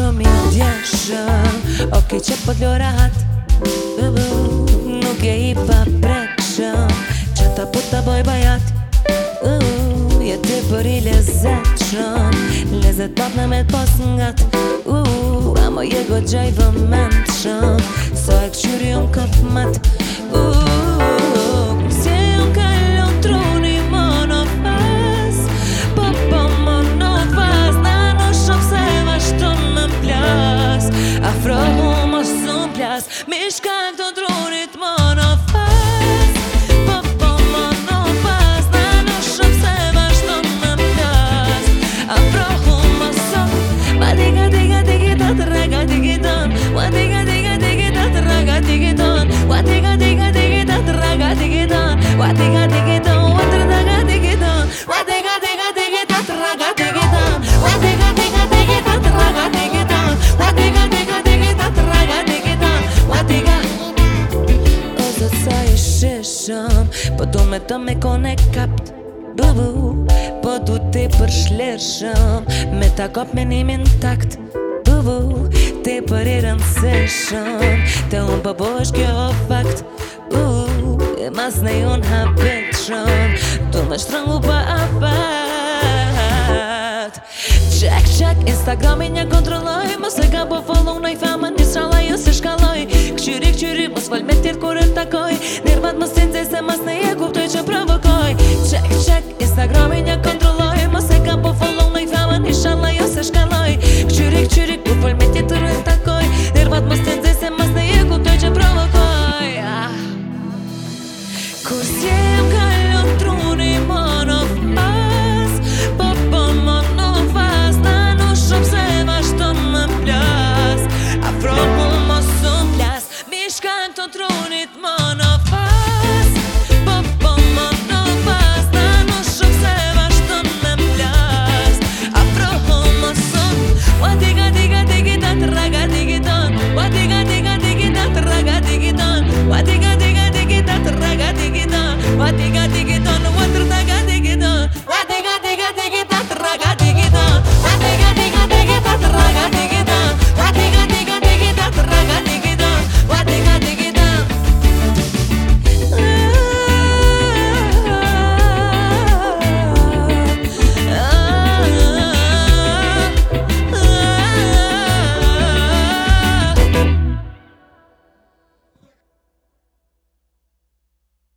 shumë i djeshëm Ok që po t'lo rahat Nuk e i pa prekshëm Që ta po t'a boj bajat Je të për i lezeqëm Lezet pat në me t'pos nga t'u A mo je go gjaj vëmendëshëm So e këshyri unë këpë Po do me të me kone kapt Po du të për shlershëm Me ta kop me nimin takt Bëvë Te për i rëndësëshëm Te unë po bosh kjo fakt E mas ne unë hapet shëm Du me shtrëngu pa apat Check, check Instagramin një kontrolloj Mëse ka po follow në famën